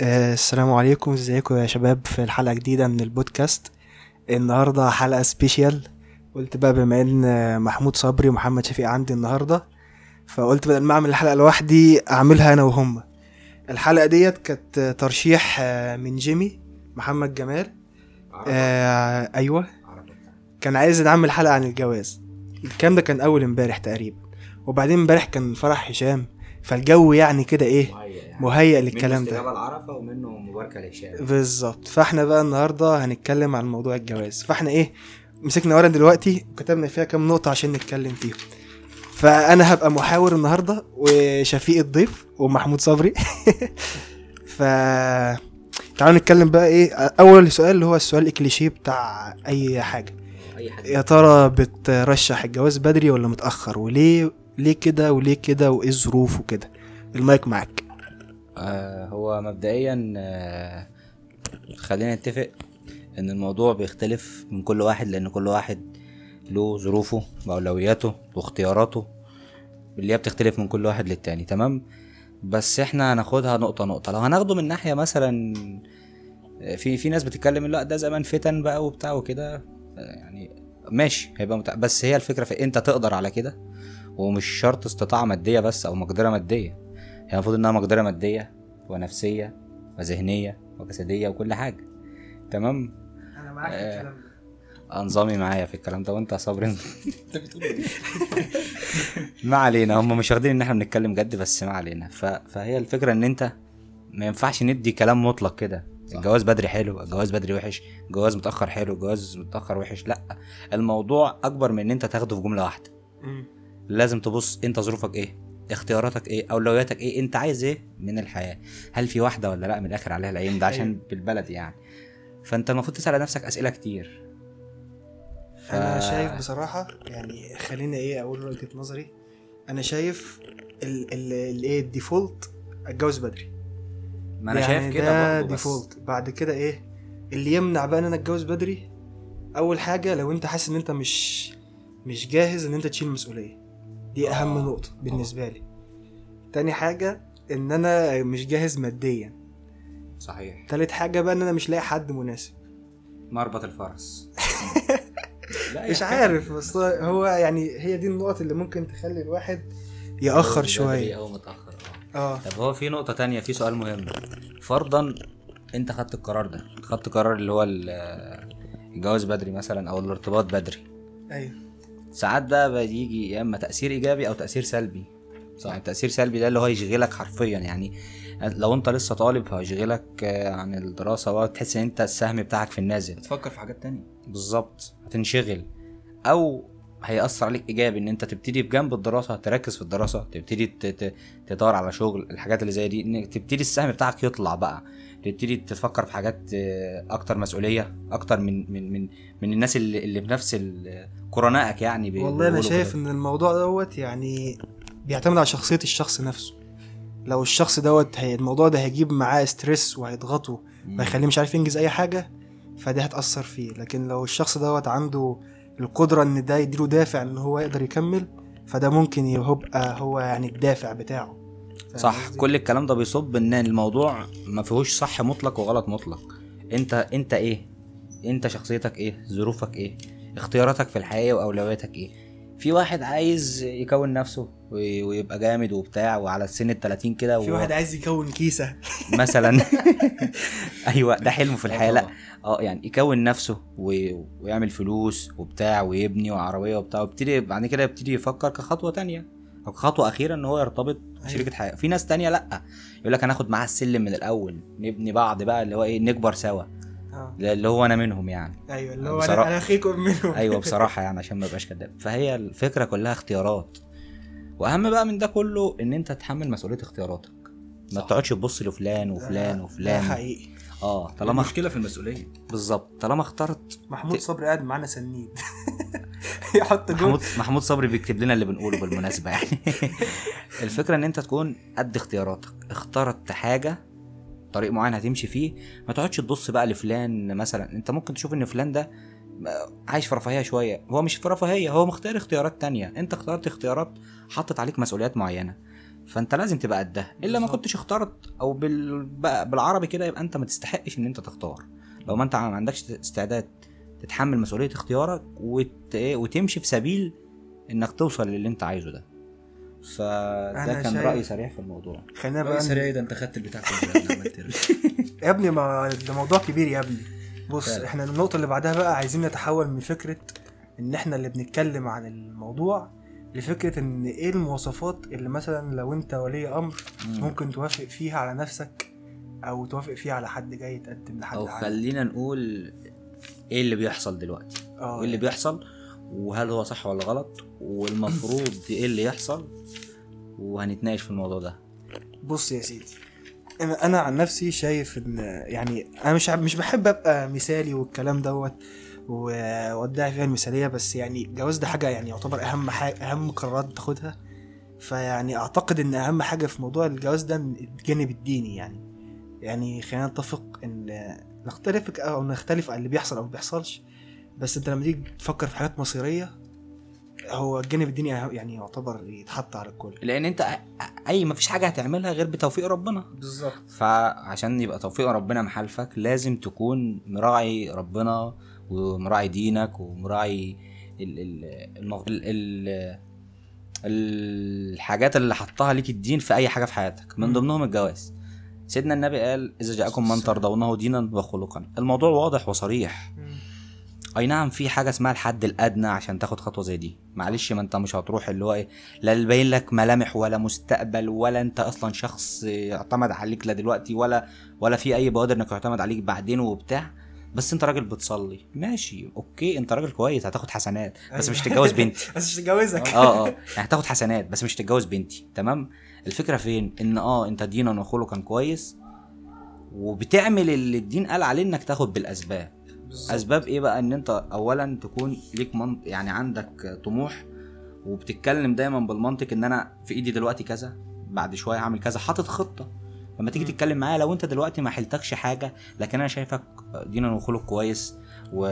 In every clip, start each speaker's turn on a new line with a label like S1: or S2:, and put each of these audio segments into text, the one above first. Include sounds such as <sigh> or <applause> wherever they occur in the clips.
S1: آه، السلام عليكم. ازيكم يا شباب في الحلقة جديدة من البودكاست. النهاردة حلقة سبيشيال. قلت بقى بما إن محمود صبري ومحمد شفيق عندي النهاردة فقلت بدل ما أعمل الحلقة لوحدي أعملها أنا وهم. الحلقة ديت كانت ترشيح آه، من جيمي محمد جمال. آه أيوه. كان عايز نعمل حلقة عن الجواز. الكلام ده كان أول امبارح تقريبا. وبعدين امبارح كان فرح هشام. فالجو يعني كده إيه مهيأ للكلام ده.
S2: منه استجابة العرفة ومنه مباركة لهشام.
S1: بالظبط. فاحنا بقى النهارده هنتكلم عن موضوع الجواز. فاحنا إيه مسكنا ورقة دلوقتي وكتبنا فيها كام نقطة عشان نتكلم فيهم. فأنا هبقى محاور النهارده وشفيق الضيف ومحمود صبري. <laughs> ف تعالوا نتكلم بقى إيه أول سؤال اللي هو السؤال الكليشيه بتاع أي حاجة.
S2: أي حد
S1: يا ترى بترشح الجواز بدري ولا متأخر؟ وليه ليه كده وليه كده وإيه الظروف وكده؟ المايك معاك.
S2: آه هو مبدئيا آه خلينا نتفق إن الموضوع بيختلف من كل واحد لأن كل واحد له ظروفه وأولوياته واختياراته اللي هي بتختلف من كل واحد للتاني تمام؟ بس إحنا هناخدها نقطة نقطة. لو هناخده من ناحية مثلا آه، في في ناس بتتكلم لأ ده زمان فتن بقى وبتاع وكده يعني ماشي هيبقى متع... بس هي الفكرة في أنت تقدر على كده ومش شرط استطاعة مادية بس أو مقدرة مادية. هي المفروض إنها مقدرة مادية ونفسية وذهنية وجسدية وكل حاجة. تمام؟
S1: أنا معاك
S2: في الكلام أنظمي معايا في الكلام ده وأنت يا صبري <laughs> أنت بتقول إيه؟ <laughs> ما علينا هم مش واخدين إن إحنا بنتكلم جد بس ما علينا. ف... فهي الفكرة إن أنت ما ينفعش ندي كلام مطلق كده. الجواز بدري حلو الجواز بدري وحش الجواز متأخر حلو الجواز متأخر وحش لأ. الموضوع أكبر من إن أنت تاخده في جملة واحدة. لازم تبص أنت ظروفك إيه. اختياراتك إيه أولوياتك إيه انت عايز إيه من الحياة؟ هل في واحدة ولا لا؟ من الآخر عليها العين ده عشان بالبلد يعني. فأنت المفروض تسأل نفسك أسئلة كتير. ف-
S1: أنا شايف بصراحة يعني خلينا إيه أقول وجهة نظري. أنا شايف ال ال الايه الديفولت أتجوز بدري.
S2: ما أنا
S1: يعني
S2: شايف كده
S1: ده ديفولت. بعد كده إيه اللي يمنع بقى إن أنا أتجوز بدري أول حاجة لو أنت حاسس إن أنت مش مش جاهز إن أنت تشيل مسؤولية. دي أهم
S2: آه،
S1: نقطة بالنسبة لي. تاني حاجة إن أنا مش جاهز ماديا.
S2: صحيح.
S1: تالت حاجة بقى إن أنا مش لاقي حد مناسب.
S2: مربط الفرس. <laughs>
S1: مش عارف بس هو يعني هي دي النقط اللي ممكن تخلي الواحد يأخر
S2: بدري
S1: شوية.
S2: أو متأخر. آه.
S1: آه.
S2: طب هو في نقطة تانية في سؤال مهم. فرضا أنت خدت القرار ده خدت قرار اللي هو ال- الجواز بدري مثلا أو الارتباط بدري.
S1: أيوه.
S2: ساعات ده بيجي يا إما تأثير إيجابي أو تأثير سلبي.
S1: صح.
S2: يعني تاثير سلبي ده اللي هو يشغلك حرفيا يعني لو أنت لسه طالب هيشغلك عن الدراسة وتحس إن أنت السهم بتاعك في النازل.
S3: تفكر في حاجات تانية.
S2: بالظبط هتنشغل. أو هيأثر عليك إيجابي إن أنت تبتدي بجنب الدراسة تركز في الدراسة تبتدي تدور على شغل الحاجات اللي زي دي انك تبتدي السهم بتاعك يطلع بقى تبتدي تفكر في حاجات أكتر مسؤولية أكتر من من من من الناس اللي اللي بنفس قرنائك يعني
S1: والله
S2: أنا
S1: شايف. إن الموضوع دوت يعني بيعتمد على شخصية الشخص نفسه لو الشخص دوت هي الموضوع ده هيجيب معاه stress وهيضغطه
S2: مم.
S1: وهيخليه مش عارف ينجز أي حاجة فدي هتأثر فيه لكن لو الشخص دوت عنده القدرة إن ده يديله دافع إن هو يقدر يكمل فده ممكن يبقى هو يعني الدافع بتاعه.
S2: صح؟ كل الكلام ده بيصب إن الموضوع ما فيهوش صح مطلق وغلط مطلق. أنت أنت إيه؟ أنت شخصيتك إيه؟ ظروفك إيه؟ اختياراتك في الحياة وأولوياتك إيه؟ في واحد عايز يكون نفسه وي- ويبقى جامد وبتاع وعلى سن ال 30 كده
S1: في واحد عايز يكون كيسة.
S2: مثلا. <laughs> <laughs> أيوه ده حلمه في الحياة. لا. آه يعني يكون نفسه. ويعمل فلوس وبتاع ويبني وعربية وبتاع ويبتدي بعد كده يبتدي يفكر كخطوة تانية. أو كخطوه أخيرة إن هو يرتبط بشريكه حياة. في ناس تانية لأ. يقول لك هناخد معاه السلم من الأول نبني بعض بقى اللي هو إيه نكبر سوا.
S1: آه.
S2: اللي هو أنا منهم يعني.
S1: أيوه اللي هو
S2: بصراحة-
S1: أنا أخيكم منهم.
S2: أيوه <laughs> بصراحة يعني عشان ما ابقاش كداب. فهي الفكرة كلها اختيارات. وأهم بقى من ده كله إن أنت تتحمل مسؤولية اختياراتك. ما. تقعدش تبص لفلان وفلان
S1: ده
S2: وفلان.
S1: حقيقي.
S2: آه طالما
S3: المشكلة في المسؤولية.
S2: بالظبط. طالما اخترت
S1: محمود
S2: ت-
S1: صبري قاعد معانا سنيد <laughs> يحط جول
S2: محمود محمود صبري بيكتب لنا اللي بنقوله بالمناسبة يعني. <laughs> الفكرة إن أنت تكون قد اختياراتك. اخترت حاجة طريق معين هتمشي فيه ما تقعدش تبص بقى لفلان مثلا. انت ممكن تشوف ان فلان ده عايش في رفاهية شوية. هو مش في رفاهية هو مختار اختيارات تانية. انت اخترت اختيارات حطت عليك مسؤوليات معينة. فانت لازم تبقى قدها إلا ما. كنتش اخترت أو بال... بالعربي كده يبقى انت ما تستحقش إن انت تختار. لو ما انت ما عندكش استعداد تتحمل مسؤولية اختيارك وت... إيه، وتمشي في سبيل إنك توصل للي انت عايزه ده. فده كان
S1: شايف-
S2: راي سريع في الموضوع
S1: خلينا
S3: بقى
S1: بقى
S3: سريع ده أنت خدت البتاع إيه؟ <laughs>
S1: يا ابني ما ده موضوع كبير يا ابني بص
S3: فعلا.
S1: إحنا النقطة اللي بعدها بقى عايزين نتحول من فكرة إن إحنا اللي بنتكلم عن الموضوع لفكرة إن إيه المواصفات اللي مثلا لو أنت ولي أمر ممكن توافق فيها على نفسك أو توافق فيها على حد جاي يتقدم لحد أو.
S2: خلينا نقول إيه اللي بيحصل دلوقتي
S1: آه
S2: وايه اللي بيحصل وهل هو صح ولا غلط؟ والمفروض إيه اللي يحصل؟ وهنتناقش في الموضوع ده.
S1: بص يا سيدي أنا أنا عن نفسي شايف إن يعني أنا مش مش بحب أبقى مثالي والكلام دوت وادعي فيها المثالية بس يعني الجواز ده حاجة يعني يعتبر أهم حاجة أهم قرارات تاخدها. فيعني أعتقد إن أهم حاجة في موضوع الجواز ده الجانب الديني يعني. يعني خلينا نتفق إن نختلف أو نختلف عن اللي بيحصل أو ما بيحصلش. بس انت لما تيجي تفكر في حاجات مصيرية هو الجانب الديني يعني يعتبر يتحط على الكل.
S2: لأن انت أي مفيش حاجة هتعملها غير بتوفيق ربنا.
S1: بالظبط.
S2: فعشان يبقى توفيق ربنا محالفك لازم تكون مراعي ربنا ومراعي دينك ومراعي ال ال. ال ال الحاجات اللي حطها ليك الدين في أي حاجة في حياتك من. ضمنهم الجواز. سيدنا النبي قال إذا جاءكم من ترضونه دينا وخلقا الموضوع واضح وصريح. أي نعم في حاجة اسمها الحد الأدنى عشان تاخد خطوة زي دي. معلش ما أنت مش هتروح اللي هو إيه لا يبين لك ملامح ولا مستقبل ولا أنت أصلا شخص يعتمد عليك لا دلوقتي ولا ولا في أي بوادر إنك يعتمد عليك بعدين وبتاع. بس أنت راجل بتصلي. ماشي أوكي أنت راجل كويس هتاخد حسنات. بس مش
S1: أيوة.
S2: تتجوز بنتي. <laughs>
S1: بس مش تتجوزك.
S2: آه آه. يعني هتاخد حسنات بس مش تتجوز بنتي. تمام؟ الفكرة فين؟ إن آه أنت دينا وخلقا كويس وبتعمل اللي الدين قال عليه إنك تاخد بالأسباب. أسباب إيه بقى؟ إن أنت اولا تكون ليك منط... يعني عندك طموح وبتتكلم دايما بالمنطق إن أنا في إيدي دلوقتي كذا بعد شوية هعمل كذا حاطط خطة. لما تيجي. تتكلم معايا لو أنت دلوقتي ما حلتكش حاجة لكن أنا شايفك دينا وخلق كويس و...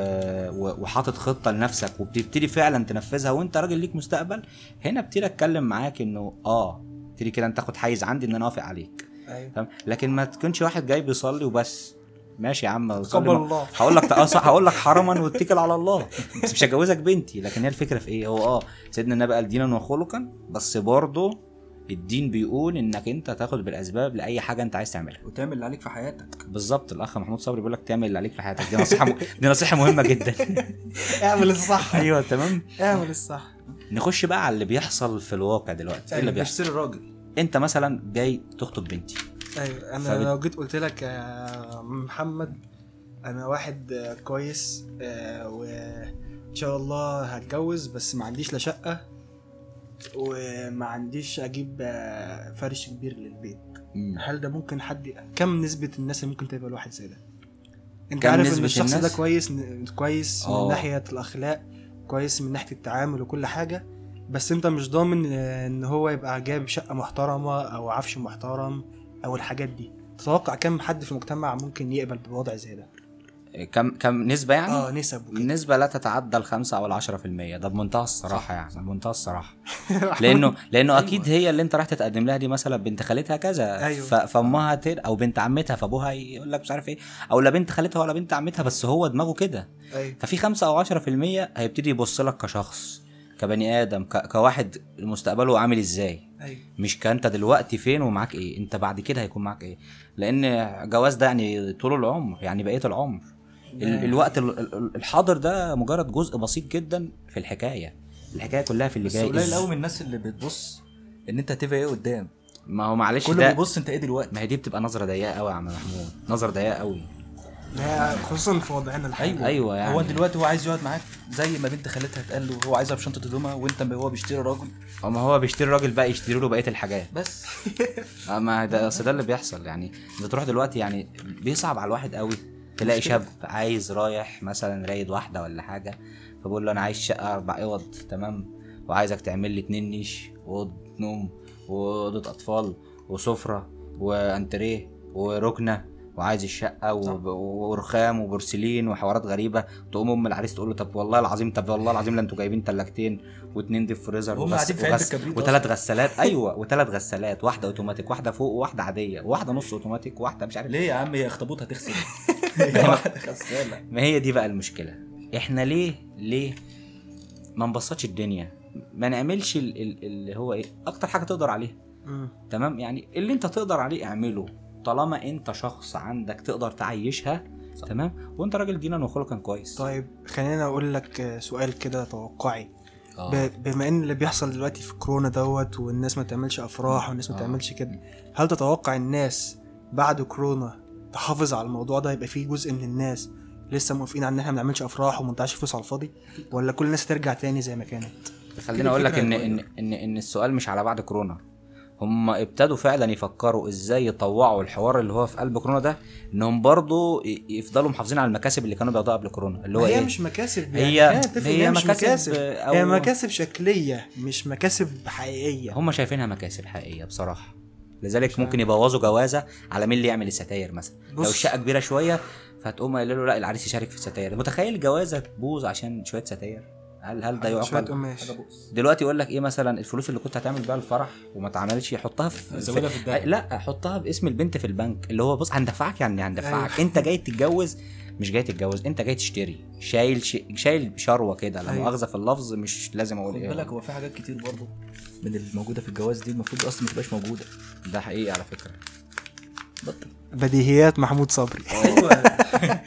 S2: و... وحاطط خطة لنفسك وبتبتدي فعلا تنفذها وأنت راجل ليك مستقبل هنا ابتدي أتكلم معاك إنه آه ابتدي كده أنت تاخد حيز عندي إن أنا اوافق عليك. تمام؟ لكن ما تكونش واحد جاي بيصلي وبس. ماشي يا عم صلي
S1: قبل
S2: ما-
S1: الله.
S2: هقول لك <laughs> هقول لك حرما واتكل على الله. بس مش هجوزك بنتي لكن هي الفكرة في إيه؟ هو آه سيدنا النبي قال دينا وخلقا بس برضه الدين بيقول إنك أنت تاخد بالأسباب لأي حاجة أنت عايز تعملها.
S3: وتعمل اللي عليك في حياتك.
S2: بالظبط الأخ محمود صبري بيقول لك تعمل اللي عليك في حياتك. دي نصيحة م... دي نصيحة مهمة جدا. <laughs>
S1: اعمل الصح.
S2: أيوه تمام.
S1: اعمل الصح.
S2: نخش بقى على اللي بيحصل في الواقع دلوقتي. إيه اللي بيحصل؟
S3: بيشتري الراجل.
S2: أنت مثلا جاي تخطب بنتي.
S1: أيوه أنا
S2: فبت-
S1: لو جيت قلت لك يا محمد أنا واحد كويس آه، وإن شاء الله هتجوز بس ما عنديش لا شقة وما عنديش أجيب آه، فرش كبير للبيت
S2: مم.
S1: هل ده ممكن حد كم نسبة الناس اللي ممكن تقبل الواحد زي ده
S2: أنت
S1: عارف
S2: إن
S1: الشخص ده؟ كويس كويس من
S2: آه.
S1: ناحية الأخلاق كويس من ناحية التعامل وكل حاجة بس أنت مش ضامن إن هو يبقى جايب شقة محترمة أو عفش محترم أو الحاجات دي. تتوقع كم حد في المجتمع ممكن يقبل بوضع زي ده؟
S2: كم كم نسبة يعني؟
S1: آه نسب وكده.
S2: النسبة لا تتعدى الخمسة أو العشرة في المية. ده بمنتهى الصراحة يعني بمنتهى الصراحة. <laughs> لأنه لأنه أكيد هي اللي أنت رايح تتقدم لها دي مثلا بنت خالتها كذا.
S1: أيوة.
S2: ف- فأمها تر أو بنت عمتها فأبوها يقول لك مش عارف إيه. أو لا بنت خالتها ولا بنت عمتها بس هو دماغه كده.
S1: أيوه.
S2: ففي خمسة أو عشرة في المية هيبتدي يبص لك كشخص كبني آدم ك... كواحد مستقبله عامل إزاي.
S1: أيوه.
S2: مش كانت دلوقتي فين ومعاك إيه؟ أنت بعد كده هيكون معاك إيه؟ لأن جواز ده يعني طول العمر يعني بقية العمر. ال- الوقت ال- ال- الحاضر ده مجرد جزء بسيط جدا في الحكاية. الحكاية كلها في اللي
S3: بس
S2: جاي
S3: قليل
S2: إز-
S3: قوي من الناس اللي بتبص إن أنت هتبقى إيه قدام.
S2: ما هو معلش
S3: كله
S2: ده
S3: بيبص أنت إيه دلوقتي؟
S2: ما هي دي بتبقى نظرة ضيقة قوي يا عم محمود. نظرة ضيقة قوي
S1: خصوصا في وضعنا الحالي.
S3: أيوه
S2: أيوة يعني.
S3: هو دلوقتي هو عايز يقعد معاك زي ما بنت خالتها اتقال له هو عايزها بشنطه هدومها وانت هو بيشتري راجل.
S2: اما هو بيشتري راجل بقى يشتري له بقية الحاجات.
S3: بس. <laughs>
S2: آه، ما ده أصل ده اللي بيحصل يعني. أنت تروح دلوقتي يعني بيصعب على الواحد قوي تلاقي
S3: مشكلة.
S2: شاب عايز رايح مثلا رايد واحدة ولا حاجة فبقول له أنا عايز شقة أربع أوض تمام؟ وعايزك تعمل لي اتنين نيش واوضه نوم وأوضة أطفال وسفرة وأنتريه وركنة. وعايز الشقة وب- ورخام وبورسلين وحوارات غريبة. تقوم أم العريس تقول له طب والله العظيم طب والله العظيم لا أنتوا جايبين تلاجتين واتنين deep freezer
S3: وهم
S2: وغس- وثلاث غسالات. <laughs> أيوه وثلاث غسالات واحدة أوتوماتيك واحدة فوق وواحدة عادية وواحده نص أوتوماتيك وواحده مش عارف.
S3: ليه يا عم؟ هي اخطبوط هتغسل. <laughs> <laughs> واحدة غسالة.
S2: ما هي دي بقى المشكلة. إحنا ليه ليه ما نبسطش الدنيا؟ ما نعملش ال- ال- اللي هو إيه أكتر حاجة تقدر عليها. تمام؟ يعني اللي أنت تقدر عليه اعمله. طالما انت شخص عندك تقدر تعيشها
S3: صح.
S2: تمام وانت راجل دينا وخلقا كويس
S1: طيب خلينا أقول لك سؤال كده توقعي
S2: آه.
S1: ب- بما إن اللي بيحصل دلوقتي في كورونا دوت والناس ما تعملش أفراح والناس ما
S2: آه.
S1: تعملش كده هل تتوقع الناس بعد كورونا تحافظ على الموضوع ده يبقى فيه جزء من الناس لسه موافقين على إن إحنا ما نعملش أفراح وما نضيعش فلوس على الفاضي ولا كل الناس ترجع تاني زي ما كانت
S2: خليني أقول لك
S3: هتتغير.
S2: إن إن إن السؤال مش على بعد كورونا هم ابتدوا فعلا يفكروا إزاي يطوعوا الحوار اللي هو في قلب كورونا ده إنهم برضو ي- يفضلوا محافظين على المكاسب اللي كانوا بياخدوها قبل كورونا اللي هو
S1: هي
S2: إيه؟
S1: مش مكاسب
S2: هي-
S1: يعني إن
S2: هي
S1: مش
S2: مكاسب،
S1: مكاسب.
S2: آه،
S1: هي
S2: أو-
S1: مكاسب شكلية مش مكاسب حقيقية.
S2: هم شايفينها مكاسب حقيقية بصراحة. لذلك ممكن يبوظوا جوازة على مين اللي يعمل الستاير مثلا. لو
S1: بص.
S2: الشقه كبيرة شوية فتقوم قايل له لا العريس يشارك في الستاير. متخيل جوازة تبوظ عشان شوية ستاير؟ هل هل ده
S1: شوية
S2: يعقل دلوقتي يقول لك إيه مثلا؟ الفلوس اللي كنت هتعمل بيها الفرح وما اتعملتش حطها في
S3: زودها في الدهب.
S2: لا حطها باسم البنت في البنك. اللي هو بص هندفعك يعني هندفعك. أنت جاي تتجوز مش جاي تتجوز أنت جاي تشتري. شايل ش... شايل شروة كده. لا
S1: أيوة.
S2: مؤاخذة في اللفظ مش لازم أقول
S3: خد
S2: إيه.
S3: بالك هو في حاجات كتير برضه من الموجودة في الجواز دي المفروض أصلا ما تبقاش موجودة.
S2: ده حقيقي على فكرة.
S3: بطل.
S1: بديهيات محمود صبري.
S3: أيوه <laughs>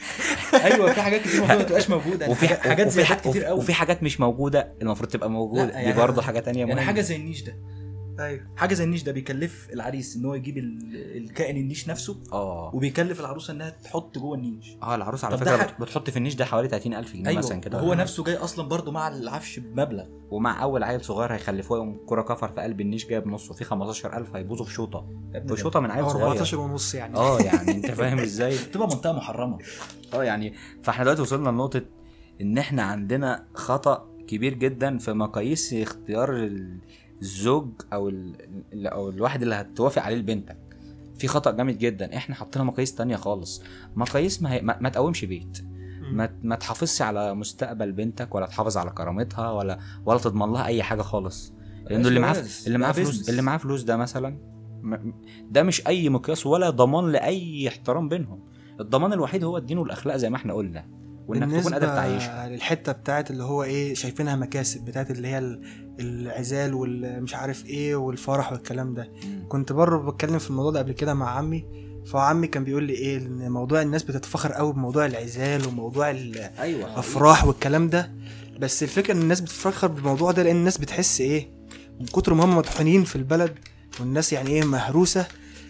S3: أيوه في حاجات كتير المفروض ما تبقاش موجودة. يعني
S2: وفي
S3: حاجات- زي حاجات كتير قوي.
S2: وفي حاجات مش موجودة المفروض تبقى
S3: موجودة.
S2: دي
S3: يعني-
S2: برضه حاجة تانية
S3: يعني
S2: مهمة.
S3: حاجة زي النيش ده.
S1: أيوه.
S3: حاجة زي النيش ده بيكلف العريس إن هو يجيب ال- الكائن النيش نفسه
S2: آه.
S3: وبيكلف العروسة إنها تحط جوه النيش.
S2: آه العروس على فكرة بتحط في النيش ده حوالي 30000 جنيه مثلا كده. حاجة.
S3: نفسه جاي أصلا برضه مع العفش بمبلغ.
S2: ومع أول عيل صغير هيخلفوه يوم كرة كفر في قلب النيش جايب نصه في 15000 هيبوظوا في شوطة.
S3: يا ابني
S2: في
S3: ده.
S2: شوطة من عيل صغير.
S1: 14 ونص يعني.
S2: آه يعني <laughs> أنت فاهم إزاي؟
S3: تبقى منطقة محرمة.
S2: آه يعني فإحنا دلوقتي وصلنا لنقطة إن إحنا عندنا خطأ كبير جدا في مقاييس اختيار ال- الزوج أو ال... أو الواحد اللي هتوافق عليه لبنتك. في خطأ جامد جدا. إحنا حطينا مقاييس تانية خالص. مقاييس ما, هي... ما... ما تقومش بيت. ما ما تحافظش على مستقبل بنتك ولا تحافظ على كرامتها ولا ولا تضمن لها أي حاجة خالص. لأنه اللي معاه اللي معاه فلوس. اللي معاه فلوس ده مثلا ده مش أي مقياس ولا ضمان لأي احترام بينهم. الضمان الوحيد هو الدين والأخلاق زي ما إحنا قلنا. وإنك تكون قادر تعيشها.
S1: للحتة بتاعت اللي هو إيه شايفينها مكاسب بتاعت اللي هي ال- العزال والمش عارف إيه والفرح والكلام ده. كنت بره بتكلم في الموضوع ده قبل كده مع عمي. فعمي كان بيقول لي إيه إن موضوع الناس بتتفخر قوي بموضوع العزال وموضوع الافراح والكلام ده. بس الفكرة إن الناس بتتفخر بالموضوع ده لأن الناس بتحس إيه من كتر ما هم مطحونين في البلد والناس يعني إيه مهروسة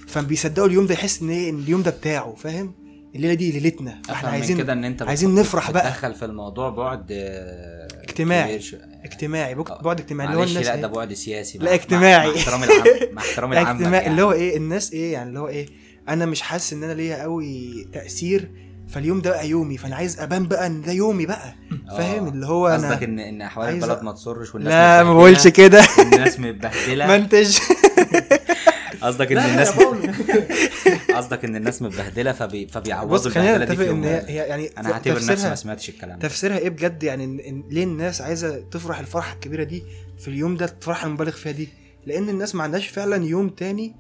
S1: فبيصدقوا اليوم ده يحس إن إيه إن اليوم ده بتاعه فاهم؟ الليلة دي ليلتنا.
S2: أفهم
S1: عايزين
S2: كده إن أنت
S1: عايزين نفرح بقى.
S2: تدخل في الموضوع بعد آه،
S1: اجتماعي.
S2: شو-
S1: اجتماعي.
S2: آه.
S1: بعد اجتماعي. اللي هو الناس
S2: لا
S1: إيه؟
S2: ده بعد سياسي.
S1: لا، اجتماعي.
S2: مع, مع احترام العام مع <laughs> احترام العام
S1: اللي هو إيه؟ الناس إيه؟ يعني اللي هو إيه؟ أنا مش حاسس إن أنا ليا قوي تأثير فاليوم ده بقى يومي فأنا عايز أبان بقى إن ده يومي بقى. فاهم؟ اللي هو أنا
S2: قصدك ان إن
S1: أحوال
S2: البلد ما تصرش والناس
S1: لا ما بقولش كده.
S2: الناس متبهدلة؟ <laughs>
S1: منتج <laughs>
S2: قصدك
S3: إن
S2: الناس. قصدك إن الناس متبهدله فبي... فبيعوضوا
S1: بص خلينا نتفق
S2: إن
S1: هي يعني
S2: أنا هعتبر نفسي ما سمعتش الكلام
S1: تفسيرها إيه بجد؟ يعني إن ليه الناس عايزة تفرح الفرحة الكبيرة دي في اليوم ده الفرحة المبالغ فيها دي؟ لأن الناس ما عندهاش فعلا يوم تاني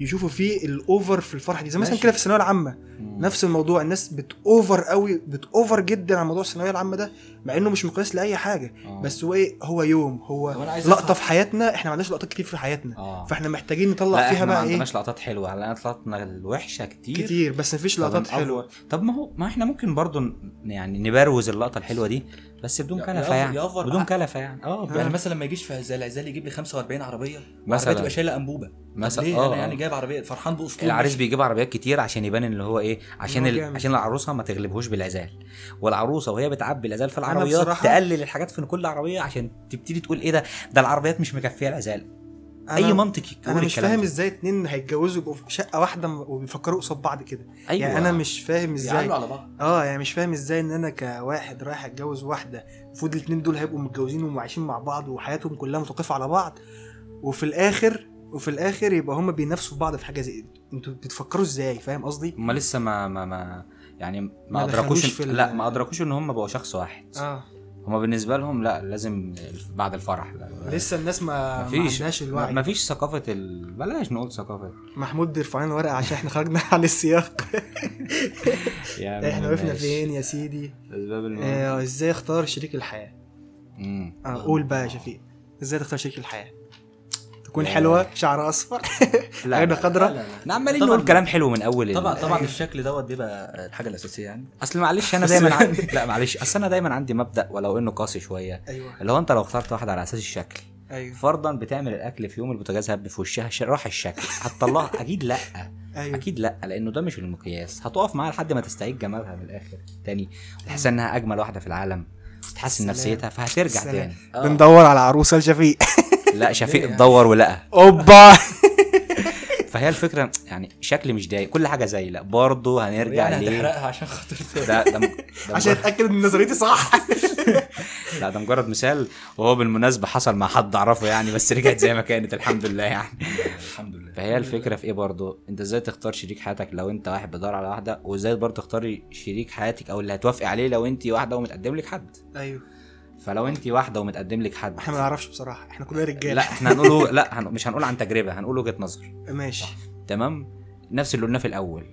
S1: يشوفوا فيه الاوفر في الفرحة دي. زي مثلا. كده في الثانوية العامة.
S2: مم.
S1: نفس الموضوع. الناس بتوفر قوي بتوفر جدا على موضوع الثانوية العامة ده. مع إنه مش مقياس لأي حاجة
S2: آه.
S1: بس هو إيه هو يوم هو
S3: لقطة.
S1: في حياتنا إحنا ما عندناش لقطات كتير في حياتنا
S2: آه
S1: فإحنا محتاجين
S2: لا
S1: نطلع
S2: إحنا
S1: فيها
S2: ما
S1: بقى إيه
S2: عندناش لقطات حلوة على لقطاتنا الوحشة كتير
S1: كتير بس مفيش لقطات
S2: فبنأفور.
S1: حلوة
S2: طب ما هو ما إحنا ممكن برضو يعني نبروز اللقطة الحلوة دي بس بدون
S3: كلفة
S2: يعني بدون كلفة يعني آه
S3: يعني مثلا لما يجيش في زي العزال يجيب لي 45 عربية
S2: مثلاً.
S3: تبقى شايلة أنبوبة
S2: مثلاً.
S3: ليه
S2: آه،
S3: أنا
S2: آه.
S3: يعني جايب عربية فرحان باسطول
S2: العريس. بيجيب عربيات كتير عشان يبان إن هو إيه عشان ال... عشان العروسة ما تغلبهوش بالعزال والعروسة وهي بتعبي العزال في العربيات تقلل الحاجات في كل عربية عشان تبتدي تقول إيه ده؟ ده العربيات مش مكفية العزال. أي منطق يقول
S1: أنا مش فاهم. إزاي اتنين هيتجوزوا يبقوا في شقة واحدة وبيفكروا قصاد بعض كده.
S2: أيوه.
S1: يعني أنا مش فاهم
S3: إزاي. على بعض.
S1: آه يعني مش فاهم إزاي إن أنا كواحد رايح أتجوز واحدة المفروض الاتنين دول هيبقوا متجوزين وعايشين مع بعض وحياتهم كلها متوقفة على بعض وفي الآخر وفي الآخر يبقى هما بينافسوا في بعض في حاجة زي أنتوا بتفكروا إزاي؟ فاهم قصدي؟
S2: هما لسه ما ما ما يعني
S1: ما
S2: ما أدركوش
S1: في
S2: لا ما أدركوش إن هم بقوا شخص واحد.
S1: آه.
S2: هما بالنسبة لهم لا لازم بعد الفرح لا
S1: لسه الناس ما ما
S2: مفيش
S1: عندهاش الوعي.
S2: ما فيش ثقافة ال... بلاش نقول ثقافة.
S1: محمود بيرفع لنا ورقة عشان إحنا خرجنا عن السياق. <laughs>
S2: يعني
S1: إحنا وقفنا. فين يا سيدي؟
S2: أسباب
S1: آه إزاي اختار شريك الحياة؟
S2: مم.
S1: آه قول بقى يا شفيق. إزاي تختار شريك الحياة؟ تكون. حلوة شعر أصفر
S2: لا
S1: عينها. خضراء.
S2: إحنا عمالين. نقول كلام حلو من أول
S3: طبعا طبعا الشكل دوت بيبقى الحاجة الأساسية يعني.
S2: أصل معلش أنا دايما عندي لا معلش أصل أنا دايما عندي مبدأ ولو إنه قاسي شوية.
S1: أيوه.
S2: اللي هو أنت لو اخترت واحدة على أساس الشكل
S1: أيوه.
S2: فرضا بتعمل الأكل في يوم البوتاجاز هب في وشها راح الشكل. هتطلعها؟ أكيد لأ.
S1: أيوه.
S2: أكيد لأ لأنه ده مش المقياس. هتقف معاها لحد ما تستعيد جمالها من الآخر تاني تحس إنها أجمل واحدة في العالم. تحسن. نفسيتها فهترجع
S1: سلام.
S2: تاني.
S1: بندور على عروسة لشفيق.
S2: لا <laughs> شفيق؟ اتدور ولقى.
S1: أوبا. <laughs>
S2: فهي الفكرة يعني شكل مش ضايق كل حاجة زي لا برضه هنرجع
S3: يعني
S2: ليه؟
S3: هتحرقها عشان خاطر
S2: ده ده, ده <laughs>
S1: عشان اتاكد إن نظريتي صح.
S2: لا ده مجرد مثال وهو بالمناسبة حصل مع حد أعرفه يعني بس رجعت زي ما كانت الحمد لله يعني.
S3: الحمد لله.
S2: فهي الفكرة في إيه برضه؟ أنت إزاي تختار شريك حياتك لو أنت واحد بتدور على واحدة وإزاي برضه تختاري شريك حياتك أو اللي هتوافقي عليه لو أنت واحدة ومتقدم لك حد؟
S1: أيوه.
S2: فلو انت واحدة ومتقدم لك حد.
S1: إحنا ما نعرفش بصراحة إحنا كلنا رجالة.
S2: لا إحنا هنقول لا هن... مش هنقول عن تجربة هنقول وجهة نظر.
S1: ماشي.
S2: تمام؟ نفس اللي قلناه في الأول.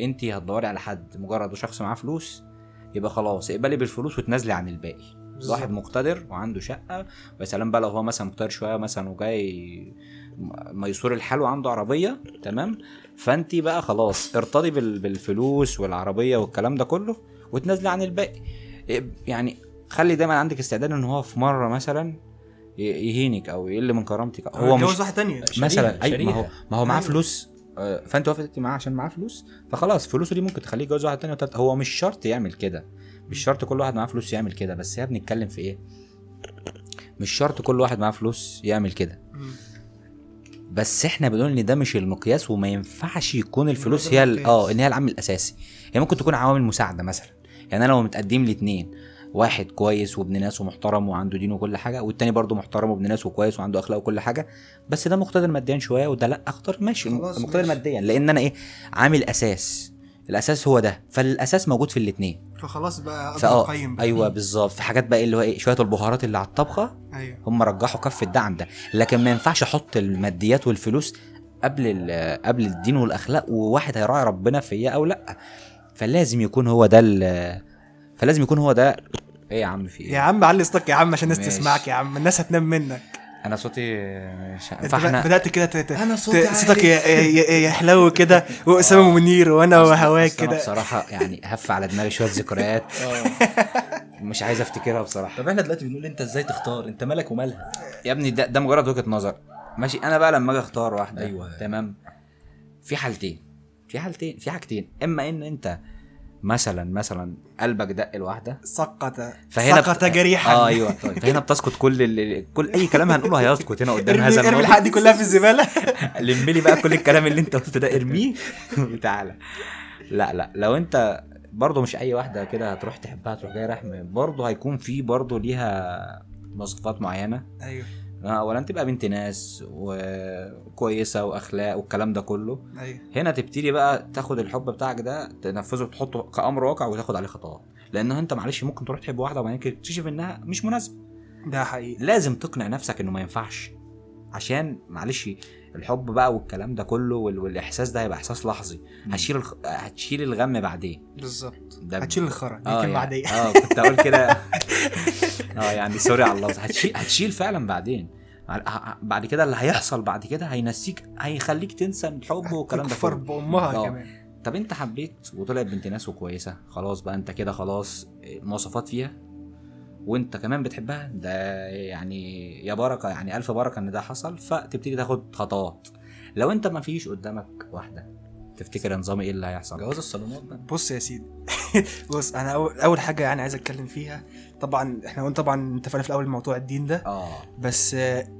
S2: انت هتدوري على حد مجرد شخص معاه فلوس يبقى خلاص اقبلي بالفلوس وتنازلي عن الباقي.
S1: بالظبط.
S2: واحد مقتدر وعنده شقة ويا سلام بقى لو هو مثلا مقتدر شوية مثلا وجاي ميسور الحال وعنده عربية تمام؟ فانت بقى خلاص ارتضي بال... بالفلوس والعربية والكلام ده كله وتنازلي عن الباقي. يعني خلي دايما عندك استعداد إن هو في مرة مثلا يهينك أو يقل من كرامتك. هو مش
S1: واحدة تانية.
S2: مثلا أي ما هو. ما هو معاه
S1: أيوة.
S2: فلوس آه، فأنت وافقت معاه عشان معاه فلوس فخلاص فلوسه دي ممكن تخليه يتجوز واحد تاني هو مش شرط يعمل كده. مش شرط كل واحد معاه فلوس يعمل كده. بس هي بنتكلم في إيه؟ مش شرط كل واحد معاه فلوس يعمل كده. بس إحنا بنقول إن ده مش المقياس وما ينفعش يكون الفلوس هي. آه إن هي العامل الأساسي. هي ممكن تكون عوامل مساعدة مثلا. يعني أنا لو متقدم لي اتنين واحد كويس وابن ناس ومحترم وعنده دين وكل حاجة والتاني برضه محترم وابن ناس وكويس وعنده أخلاق وكل حاجة بس ده مقتدر ماديا شوية وده لأ اختار ماشي مقتدر. ماديا لأن أنا إيه عامل أساس الأساس هو ده فالأساس موجود في الاثنين
S1: فخلاص بقى
S2: أقدر
S1: أقيم بقى.
S2: أيوه بالظبط. في حاجات بقى اللي هو إيه شوية البهارات اللي على الطبخة
S1: أيوه.
S2: هم رجحوا كف عن ده. لكن ما ينفعش أحط الماديات والفلوس قبل قبل الدين والأخلاق وواحد هيراعي ربنا فيا أو لأ. فلازم يكون هو ده فلازم يكون هو ده. إيه يا عم في
S1: يا
S2: إيه
S1: عم علي صوتك يا عم عشان الناس. تسمعك يا عم الناس هتنام منك.
S2: أنا صوتي مش
S1: أنت
S2: فاحنا
S1: بدأت كده ت- ت-
S3: أنا
S1: ت-
S3: صوتي
S1: صوتك
S3: عالي.
S1: ي- ي- يحلو كده وأسامة منير وأنا وهواك كده.
S2: بصراحة يعني هف على دماغي شوية ذكريات. <laughs> مش عايز أفتكرها بصراحة.
S3: طب إحنا دلوقتي بنقول أنت إزاي تختار؟ أنت مالك ومالها؟
S2: يا ابني ده, ده مجرد وجهة نظر. ماشي أنا بقى لما أجي أختار واحدة.
S3: أيوة.
S2: تمام؟ في حالتين. في حالتين في حاجتين. إما إن أنت مثلا مثلا قلبك دق الواحده
S1: سقط
S2: فهنا
S1: سقط جريحا.
S2: آه أيوه. طيب فهنا بتسكت كل ال... كل أي كلام هنقوله هيسكت هنا قدام هذا
S1: ارمي الحق دي كلها في الزبالة. <laughs>
S2: لم لي بقى كل الكلام اللي انت قلته ده ارميه. <laughs> وتعالى لا لا لو انت برضه مش أي واحدة كده هتروح تحبها تروح جاي رايح برضه هيكون في برضه ليها مواصفات
S1: معينة.
S2: أيوه. اولا تبقى بنت ناس وكويسة وأخلاق والكلام ده كله.
S1: أيوه.
S2: هنا تبتدي بقى تاخد الحب بتاعك ده تنفذه تحطه كأمر واقع وتاخد عليه خطوات. لأن أنت معلش ممكن تروح تحب واحدة وبعدين تكتشف إنها مش مناسبة.
S1: ده حقيقي.
S2: لازم تقنع نفسك إنه ما ينفعش. عشان معلش الحب بقى والكلام ده كله وال- والإحساس ده هيبقى إحساس لحظي. هتشيل الخ... هتشيل الغم بعدين.
S1: بالظبط.
S2: ده
S1: هتشيل الخرا كلمة
S2: يعني-
S1: عادية.
S2: آه كنت أقول كده. <laughs> آه يعني سوري على اللفظ. هتشيل هتشيل فعلا بعدين. بعد كده اللي هيحصل بعد كده هينسيك هيخليك تنسى الحب والكلام ده كله.
S1: بأمها
S2: آه.
S1: كمان.
S2: طب أنت حبيت وطلعت بنت ناس وكويسة خلاص بقى أنت كده خلاص مواصفات فيها؟ وانت كمان بتحبها ده يعني يا بركة يعني ألف بركة إن ده حصل فتبتدي تاخد خطوات. لو انت ما فيش قدامك واحدة تفتكر نظام إيه اللي هيحصل؟
S3: جواز الصالونات بقى.
S1: بص يا سيدي <laughs> بص أنا أول أول حاجة يعني عايز أتكلم فيها طبعا إحنا قلنا طبعا اتفقنا في الأول موضوع الدين ده
S2: آه.
S1: بس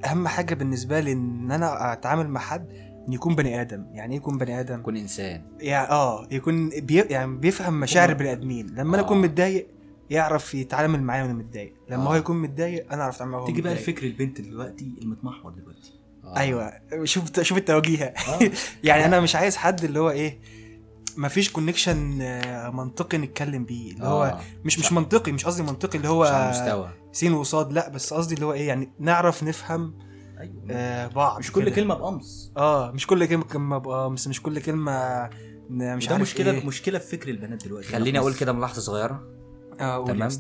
S1: أهم حاجة بالنسبة لي إن أنا أتعامل مع حد إن يكون بني آدم. يعني إيه يكون بني آدم؟
S2: كن إنسان.
S1: يعني آه يكون بي يعني بيفهم مشاعر البني آدمين. لما أنا
S2: آه.
S1: أكون متضايق يعرف يتعامل معايا وأنا متضايق لما
S2: آه.
S1: هو يكون متضايق أنا أعرف أتعامل معاه
S3: تيجي بقى. الفكر البنت دلوقتي المتمحور دلوقتي
S1: أيوه شوف شوف التوجيه
S3: آه. <laughs>
S1: يعني أنا مش عايز حد اللي هو إيه مفيش كونكشن منطقي نتكلم بيه اللي هو
S2: آه.
S1: مش مش منطقي مش قصدي منطقي اللي
S2: مش على
S1: هو
S2: المستوى
S1: سين وصاد لا بس قصدي اللي هو إيه يعني نعرف نفهم
S3: أيوه
S1: آه بعض
S3: مش كل
S1: كده.
S3: كلمة بقمص
S1: آه مش كل كلمة كلمة بقى مش كل كلمة مش
S3: ده
S1: عارف
S3: مشكلة
S1: إيه.
S3: مشكلة في فكر البنات دلوقتي
S2: خليني
S3: أقول.
S2: كده ملاحظه
S1: صغيرة يا
S2: تمام.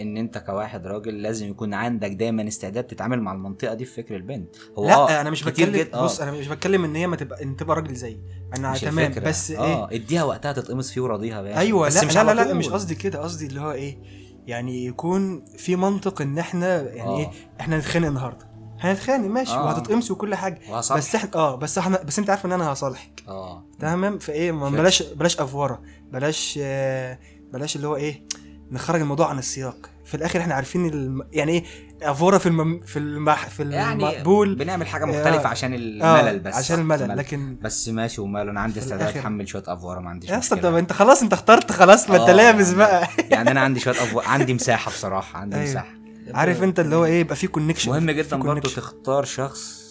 S2: إن أنت كواحد راجل لازم يكون عندك دايما استعداد تتعامل مع المنطقة دي في فكر البنت هو
S1: لا
S2: آه
S1: أنا مش بتكلم
S2: جدا- آه.
S1: بص أنا مش بتكلم إن هي ما تبقى إن تبقى راجل زيي
S2: أنا
S1: تمام
S2: الفكرة.
S1: بس إيه
S2: آه اديها وقتها تتقمص فيه وراضيها بقى
S1: أيوه
S2: بس
S1: لا
S2: مش
S1: لا لا, لا
S2: طول.
S1: مش قصدي كده قصدي اللي هو إيه يعني يكون في منطق إن إحنا يعني
S2: آه.
S1: إيه إحنا نتخانق النهارده هنتخانق ماشي
S2: آه.
S1: وهتتقمصي وكل حاجة
S2: وهصالحك.
S1: بس إحنا آه بس إحنا بس أنت عارف إن أنا هصالحك
S2: آه
S1: تمام
S2: فإيه.
S1: بلاش بلاش أفورة بلاش آه بلاش اللي هو إيه نخرج الموضوع عن السياق. في الآخر إحنا عارفين الم... يعني إيه افوره في المم... في المح... في
S2: يعني
S1: المقبول.
S2: بنعمل حاجة مختلفة
S1: آه.
S2: عشان
S1: آه
S2: الملل بس.
S1: عشان الملل. لكن
S2: بس ماشي وماله أنا عندي استعداد اتحمل شوية أفورة ما عنديش
S1: يا
S2: أسطى
S1: طب أنت خلاص أنت اخترت خلاص ما أنت
S2: آه،
S1: لابس
S2: يعني-
S1: بقى. <laughs>
S2: يعني أنا عندي شوية افوره عندي مساحة بصراحة عندي
S1: أيوة.
S2: مساحة.
S1: عارف أنت اللي هو إيه يبقى في كونكشن
S2: مهم جدا برضه تختار شخص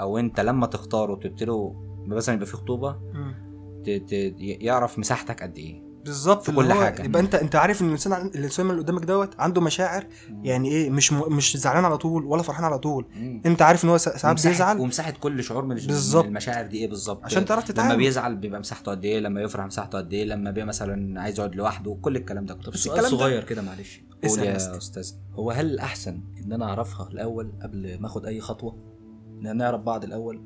S2: أو أنت لما تختاره تبتدوا مثلا يبقى في خطوبة ت... ت... يعرف مساحتك قد إيه.
S1: بالظبط
S2: في كل
S1: هو
S2: حاجة.
S1: يبقى انت انت عارف إن الإنسان الإنسان اللي قدامك دوت عنده مشاعر يعني إيه مش م... مش زعلان على طول ولا فرحان على طول
S2: مم.
S1: انت عارف إن هو سا- ساعات بيزعل
S2: ومساحة كل شعور من. من المشاعر دي إيه بالظبط
S1: عشان تعرف
S2: لما
S1: تتعامل.
S2: بيزعل بيبقى مساحته قد إيه لما يفرح مساحته قد إيه لما بيبقى مثلا عايز يقعد لوحده كل الكلام ده
S3: طب سؤال صغير كده معلش
S2: قول
S1: يا. أستاذ
S3: هو هل الاحسن إن أنا أعرفها الأول قبل ما آخد أي خطوة إن نعرف بعض الأول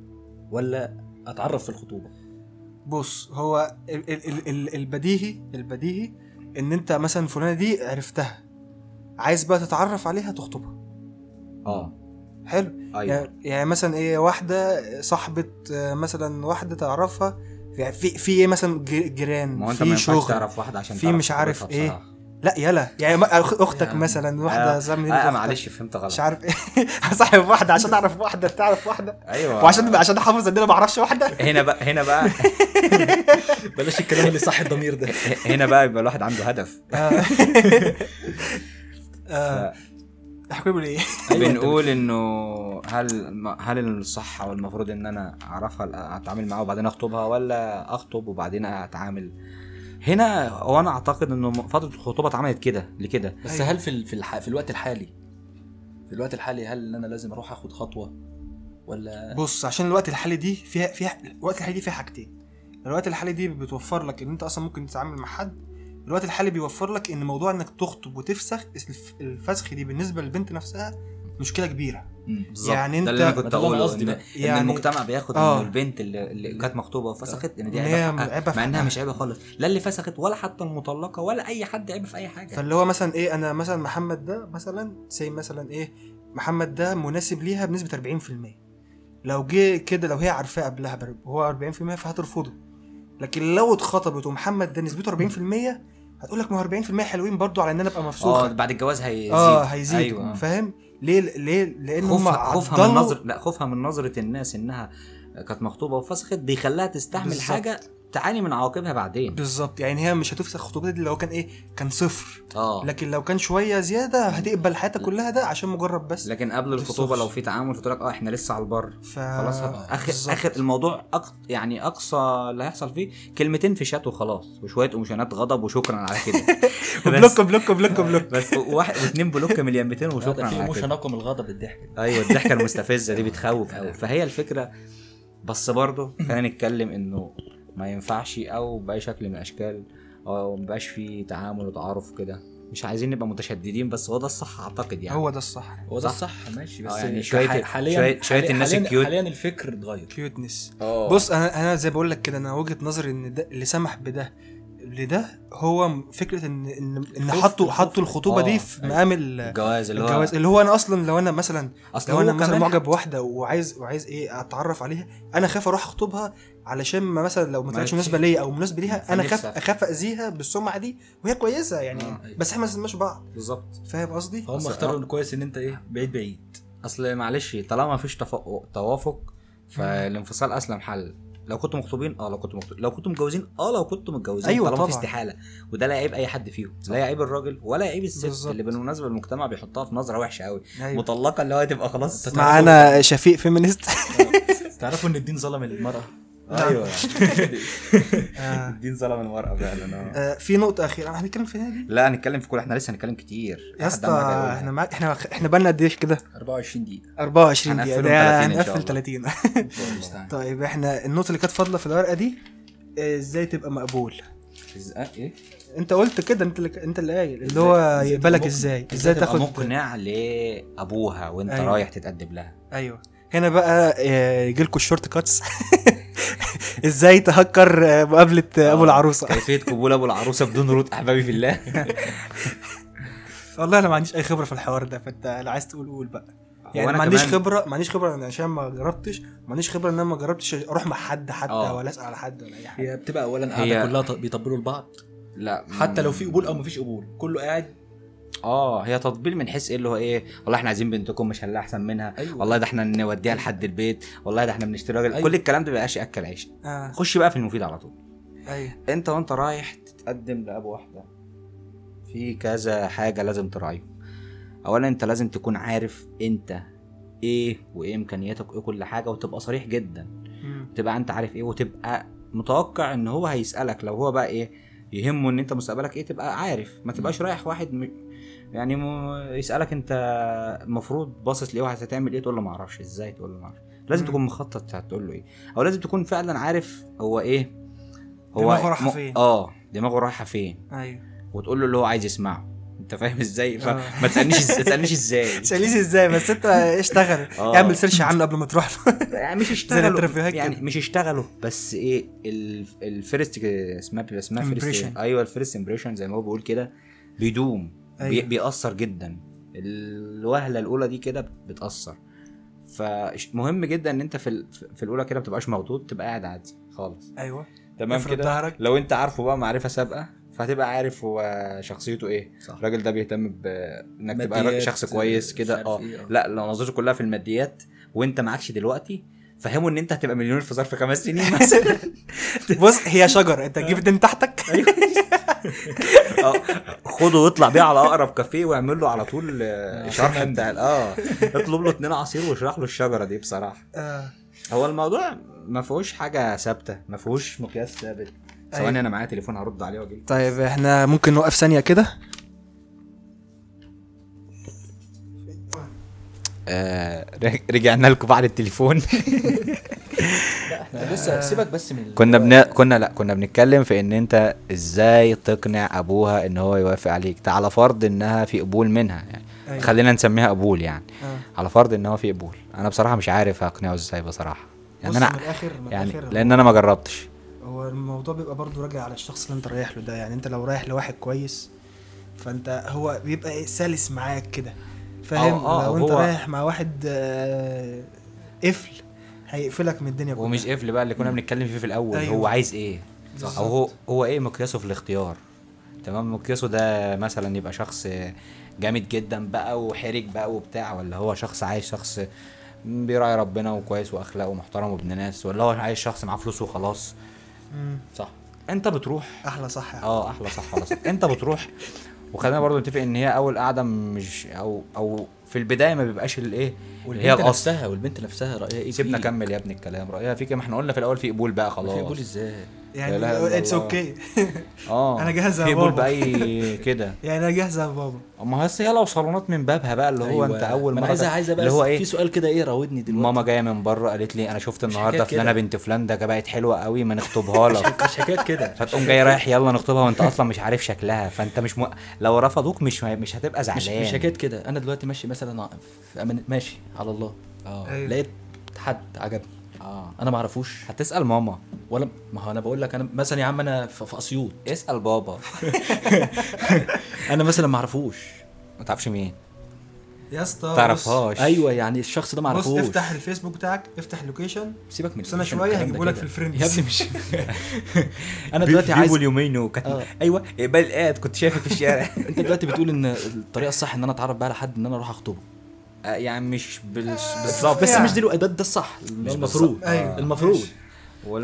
S3: ولا أتعرف في الخطوبة
S1: بص هو ال... ال... ال... ال... البديهي البديهي إن أنت مثلا فلانة دي عرفتها عايز بقى تتعرف عليها تخطبها
S2: آه
S1: حلو
S2: أيوه
S1: يعني, يعني مثلا إيه واحدة صاحبة مثلا واحدة تعرفها يعني في في إيه مثلا جيران
S2: ما هو أنت
S1: في شغل
S2: تعرف واحدة عشان
S1: في مش عارف.
S2: بصراحة.
S1: لا يلا. يعني
S3: أختك
S1: مثلا واحدة
S2: آه.
S1: زمن
S2: آه معلش فهمت غلط.
S1: مش عارف إيه. <laughs> صاحب واحدة عشان اعرف واحدة تعرف واحدة.
S2: أيوه.
S1: وعشان عشان أحافظ ان أنا ما أعرفش واحدة.
S2: هنا بقى هنا بقى. <laughs>
S3: بلاش الكلام اللي صح الضمير ده. <laughs>
S2: هنا بقى يبقى الواحد عنده هدف.
S1: آه. آه. احكي لي. إيه
S3: أيوة، أنت
S2: بنقول إنه هل هل الصح أو المفروض إن أنا أعرفها أتعامل معاها وبعدين أخطبها ولا أخطب وبعدين أتعامل هنا هو أنا اعتقد انه فترة الخطوبة اتعملت كده لكده.
S3: بس
S1: أيوة.
S3: هل في في, الح... في الوقت الحالي؟ في الوقت الحالي هل أنا لازم أروح آخد خطوة؟ ولا
S1: بص عشان الوقت الحالي دي فيها فيها الوقت الحالي دي فيها حاجتين. الوقت الحالي دي بتوفر لك إن أنت أصلا ممكن تتعامل مع حد. الوقت الحالي بيوفر لك إن موضوع إنك تخطب وتفسخ الف- الفسخ دي بالنسبة للبنت نفسها مشكلة كبيرة.
S2: بالظبط.
S1: يعني
S2: ده اللي
S1: أنت-
S2: أنا كنت
S3: ده اللي أنا
S2: أقوله
S3: قصدي
S2: إن,
S3: بقى.
S2: إن
S1: يعني-
S2: المجتمع بياخد
S1: آه.
S2: إنه البنت اللي, اللي كانت مخطوبة وفسخت
S1: إن
S2: دي
S1: عيبة عيبة
S2: مع
S1: إنها.
S2: مش عيبة خالص. لا اللي فسخت ولا حتى المطلقة ولا أي حد عيب في أي حاجة.
S1: فاللي هو مثلا إيه أنا مثلا محمد ده مثلا زي مثلا إيه محمد ده مناسب ليها بنسبة 40% لو جه كده لو هي عارفاه قبلها وهو 40% فهترفضه. لكن لو اتخطبت ومحمد ده نسبته 40% هتقول لك ما هو 40% حلوين برضو على إن أنا أبقى
S2: آه
S1: مفسوخه
S2: بعد الجواز هيزيد.
S1: آه هيزيد. أيوة. فاهم؟ ليه ليه لأن
S2: خوفها خوفها من نظر لا خوفها من نظرة الناس إنها كانت مخطوبة وفسخت بيخليها تستحمل
S1: بالظبط.
S2: حاجة تعاني من عواقبها بعدين.
S1: بالظبط. يعني هي مش هتفسخ خطوبتها دي لو كان إيه؟ كان صفر.
S2: آه.
S1: لكن لو كان شوية زيادة هتقبل حياتها كلها ده عشان مجرد بس.
S2: لكن قبل
S1: الخطوبة.
S2: لو في تعامل قلت لك آه إحنا لسه على البر.
S1: ف
S2: خلاص اخر
S1: بالظبط.
S2: آخر الموضوع أق... يعني أقصى اللي هيحصل فيه كلمتين في شات وخلاص وشوية ايموشنات غضب وشكرا على كده. <laughs>
S1: block block block block.
S2: بس واحد واثنين block من اليمتين وشكرا
S3: ده في
S2: على كده.
S3: من الغضب الضحك.
S2: أيوه الضحكة المستفزة دي <laughs> بتخوف. قوي فهي الفكرة بس برضه خلينا نتكلم إنه ما ينفعش أو بأي شكل من الأشكال أو مبقاش فيه تعامل وتعارف كده مش عايزين نبقى متشددين بس هو ده الصح أعتقد يعني.
S1: هو ده الصح.
S3: هو ده
S2: صح.
S3: الصح ماشي بس
S2: آه، يعني
S3: ح- حاليا
S2: شوية- شوية
S3: حاليا-
S2: الناس
S3: حاليا-
S2: ال cute.
S3: حاليا الفكر اتغير.
S1: cuteness
S3: آه.
S1: بص أنا أنا زي بقول لك كده أنا وجهة نظري إن ده اللي سمح بده لده هو فكرة ان ان إن
S3: الخوف-
S1: حطوا. حطوا الخطوبة
S2: آه،
S1: دي في
S2: أيوة.
S1: مقام ال-
S2: الجواز اللي هو
S1: الجواز اللي هو أنا أصلا لو أنا مثلا
S2: أصل
S1: لو أنا مثلا معجب بواحدة وعايز وعايز إيه أتعرف عليها أنا خاف أروح أخطبها علشان ما مثلا لو ما طلعتش. مناسبة ليا أو مناسبة ليها
S2: أنا.
S1: خاف اخاف اذيها بالسمعة دي وهي كويسة يعني
S2: آه.
S1: بس إحنا ما سمناش بعض
S2: بالظبط
S1: فاهم قصدي؟
S3: فهم
S2: أصل-
S3: اختاروا إن كويس إن أنت إيه بعيد بعيد
S2: أصل معلش طالما مفيش تفوق- توافق فالانفصال أسلم حل لو كنتوا مخطوبين آه لو كنتوا مخطوبين لو كنتوا متجوزين آه لو كنتوا متجوزين
S1: أيوة
S2: طالما في. استحالة وده لا يعيب أي حد فيهم لا يعيب الراجل ولا يعيب الست
S1: بالظبط.
S2: اللي بالمناسبة المجتمع بيحطها في نظرة وحشة قوي
S1: أيوة.
S2: مطلقة اللي هو تبقى خلاص
S1: معانا شفيق فيمينيست <laughs>
S3: تعرفوا إن الدين ظلم المرأة
S2: أيوه. <laughs>
S1: آه.
S2: الدين ظلم المرأة فعلا آه.
S1: آه، في نقطة أخيرة. هنتكلم فيها دي
S2: لا هنتكلم في كل إحنا لسه هنتكلم كتير.
S1: يا اسطى إحنا معاك إحنا إحنا بقالنا قد إيش كده؟
S3: 24 دقيقة.
S1: 24 دقيقة. ده
S2: 30 إن شاء
S1: هنقفل
S2: الله.
S1: 30 <laughs> طيب إحنا النقطة اللي كانت فاضلة في الورقة دي آه، إزاي تبقى مقبول؟
S2: إيه؟
S1: أنت قلت كده أنت اللي أنت اللي قايل. اللي هو
S3: إزاي
S1: يقبلك إزاي؟
S2: إزاي
S1: تاخد
S2: مقنع لأبوها وأنت
S1: أيوة.
S2: رايح تتقدم لها؟
S1: أيوه. هنا بقى يجي لكم ال shortcuts <laughs> إزاي تهكر مقابلة آه، أبو
S2: آه.
S1: العروسة؟
S2: كيفية قبول أبو العروسة بدون رود أحبابي في الله. <laughs>
S1: والله أنا ما عنديش أي خبرة في الحوار ده فأنت لو عايز تقول قول بقى. يعني ما عنديش خبرة ما عنديش خبرة عشان ما جربتش ما عنديش خبرة إن أنا ما جربتش أروح مع حد حتى
S2: آه.
S1: ولا أسأل على حد ولا أي حاجة.
S3: هي بتبقى اولا
S2: هي-
S3: قاعدة كلها بيطبلوا لبعض.
S2: لا
S3: حتى لو في قبول أو مفيش قبول كله قاعد
S2: آه هي تطبيل من حيث إيه اللي هو إيه والله إحنا عايزين بنتكم مش هنلاقي أحسن منها.
S3: أيوة.
S2: والله ده إحنا نوديها لحد البيت. والله ده إحنا بنشتري راجل.
S3: أيوة.
S2: كل الكلام ده بيبقاش ياكل عيش.
S1: آه.
S2: خش بقى في المفيد على طول.
S1: أيوه.
S2: أنت وأنت رايح تتقدم لأبو واحدة. في كذا حاجة لازم تراعيهم. اولا أنت لازم تكون عارف أنت إيه وإيه إمكانياتك وإيه كل حاجة وتبقى صريح جدا.
S1: مم.
S2: تبقى أنت عارف إيه وتبقى متوقع إن هو هيسألك. لو هو بقى إيه يهمه إن أنت مستقبلك إيه تبقى عارف. ما تبقاش رايح واحد م... يعني م... يسألك انت المفروض باصص ليه وهتعمل إيه تقول له ما أعرفش إزاي تقول له ما أعرفش. لازم. تكون مخطط هتقول له إيه. أو لازم تكون فعلا عارف هو إيه. هو
S1: دماغه رايحة فين.
S2: آه دماغه رايحة فين.
S1: أيوه.
S2: وتقول له اللي هو عايز يسمعه. أنت فاهم إزاي؟
S1: آه.
S2: فما تسألنيش إز- ما تسألنيش إزاي. <laughs>
S1: تسأليش إزاي بس أنت اشتغل. <laughs>
S2: آه.
S1: اعمل سيرش عنه قبل ما تروح له. <laughs>
S2: يعني مش اشتغلوا.
S1: الانترفيوهات
S2: يعني. مش اشتغلوا بس إيه ال- ال first اسمها اسمها first.
S1: أيوه
S2: ال first impression زي ما هو بيقول كده. بيدوم.
S1: أيوة.
S2: بي بيأثر جدا الوهلة الأولى دي كده بتأثر فمهم جدا إن أنت في ال- في الأولى كده ما تبقاش مخضوض تبقى قاعد عادي خالص
S1: أيوه
S2: تمام كده. لو أنت عارفه بقى معرفة سابقة فهتبقى عارف هو شخصيته إيه
S3: صح.
S2: الراجل ده بيهتم بانك تبقى شخص كويس كده آه
S3: إيه، آه.
S2: لا لو نظرته كلها في الماديات وأنت معكش دلوقتي فهمه إن أنت هتبقى مليونير في ظرف خمس سنين <laughs> مثلا.
S1: بص هي شجره أنت تجيب اتنين تحتك. <laughs>
S2: آه خده واطلع بيه على أقرب كافيه واعمل له على طول آه، شرح بتاع آه اطلب له اتنين عصير واشرح له الشجرة دي بصراحة.
S1: آه.
S2: هو الموضوع ما فيهوش حاجة ثابتة ما فيهوش مقياس ثابت. ثواني
S1: أيوة.
S2: أنا معايا تليفون هرد عليه واجي
S1: طيب إحنا ممكن نوقف ثانية كده؟
S2: آه رجعنا لكم بعد التليفون.
S3: لا إحنا لسه سيبك بس من
S2: كنا بن... كنا لا كنا بنتكلم في إن أنت إزاي تقنع أبوها إن هو يوافق عليك. ده على فرض إنها في قبول منها يعني.
S1: أيوة.
S2: خلينا نسميها قبول يعني.
S1: آه.
S2: على فرض إن هو في قبول. أنا بصراحة مش عارف اقنعه إزاي بصراحة. يعني أنا
S1: من الآخر من
S2: يعني
S1: الآخر
S2: لأن أنا ما جربتش.
S1: هو الموضوع بيبقى برضو راجع على الشخص اللي أنت رايح له ده. يعني أنت لو رايح لواحد كويس فأنت هو بيبقى سلس معاك كده. فاهم؟
S2: آه، آه،
S1: لو انت رايح مع واحد آه، قفل هيقفلك من الدنيا كلها.
S2: ومش قفل بقى اللي كنا بنتكلم فيه في الأول
S1: أيوة.
S2: هو عايز إيه؟
S1: بالظبط.
S2: أو هو هو إيه مقياسه في الاختيار؟ تمام؟ مقياسه ده مثلا يبقى شخص جامد جدا بقى وحرج بقى وبتاع ولا هو شخص عايز شخص بيراعي ربنا وكويس واخلاقه محترم وابن ناس ولا هو عايز شخص معاه فلوس وخلاص؟
S1: مم.
S3: صح.
S2: أنت بتروح
S1: أحلى صح.
S2: آه أحلى صح ولا صح أنت بتروح وخلينا برضو نتفق إن هي أول قعده مش أو أو في البداية ما بيبقاش الايه هي الأصل.
S3: نفسها والبنت نفسها رأيها إيه؟
S2: سيبنا؟ كمل يا ابني الكلام رأيها فيك ما إحنا قلنا في الأول في قبول بقى خلاص
S3: في قبول
S2: إزاي؟
S1: يعني
S2: it's.
S1: Okay <laughs>
S2: آه.
S1: أنا جاهزة يا
S2: في
S1: بابا.
S2: بأي كده. <laughs>
S1: يعني أنا جاهزه يا بابا.
S2: أما هي هي لو صالونات من بابها بقى اللي هو
S3: أيوة.
S2: أنت أول
S3: ما
S2: مرة
S3: أنا عايزه عايزه بقى
S2: اللي هو
S3: في
S2: إيه؟
S3: سؤال كده إيه راودني دلوقتي.
S2: ماما جاية من بره قالت لي أنا شفت النهارده
S3: فلانة.
S2: بنت فلان ده بقت حلوة قوي ما نخطبها لك. <laughs>
S3: مش حكايه كده.
S2: فتقوم جاي رايح يلا نخطبها وأنت أصلا مش عارف شكلها فأنت مش م... لو رفضوك مش مش هتبقى
S3: مش
S2: زعلان.
S3: مش حكاية كده. أنا دلوقتي ماشي مثلا في ماشي على الله.
S2: آه.
S1: أيوة.
S3: لقيت حد عجبني.
S2: آه.
S3: أنا ما أعرفوش.
S2: هتسأل ماما.
S3: ولا ما هو أنا بقول لك أنا مثلا يا عم أنا في في أسيوط.
S2: اسأل بابا. <laughs>
S3: أنا مثلا ما أعرفوش.
S2: ما تعرفش مين؟
S1: يا اسطى
S2: ما
S1: بص-
S2: تعرفهاش.
S3: أيوه يعني الشخص ده ما
S1: بص
S3: أعرفوش.
S1: افتح الفيسبوك بتاعك افتح ال location.
S3: سيبك من من شوية
S1: هيجيبوا لك. في ال friends.
S3: يا ابني مش <laughs> أنا دلوقتي عايز
S2: اليومين وكانت
S3: آه.
S2: أيوه. اقبال قاعد كنت شايفك في الشارع. <laughs>
S3: أنت دلوقتي بتقول إن الطريقة الصح إن أنا أتعرف بقى على حد إن أنا أروح
S2: أخطبه. يعني مش بال- بالظبط.
S3: بس
S1: يعني.
S3: مش دلوقتي ده, ده الصح.
S2: مش
S3: المفروض.
S1: بالظبط. أيوة.
S3: المفروض.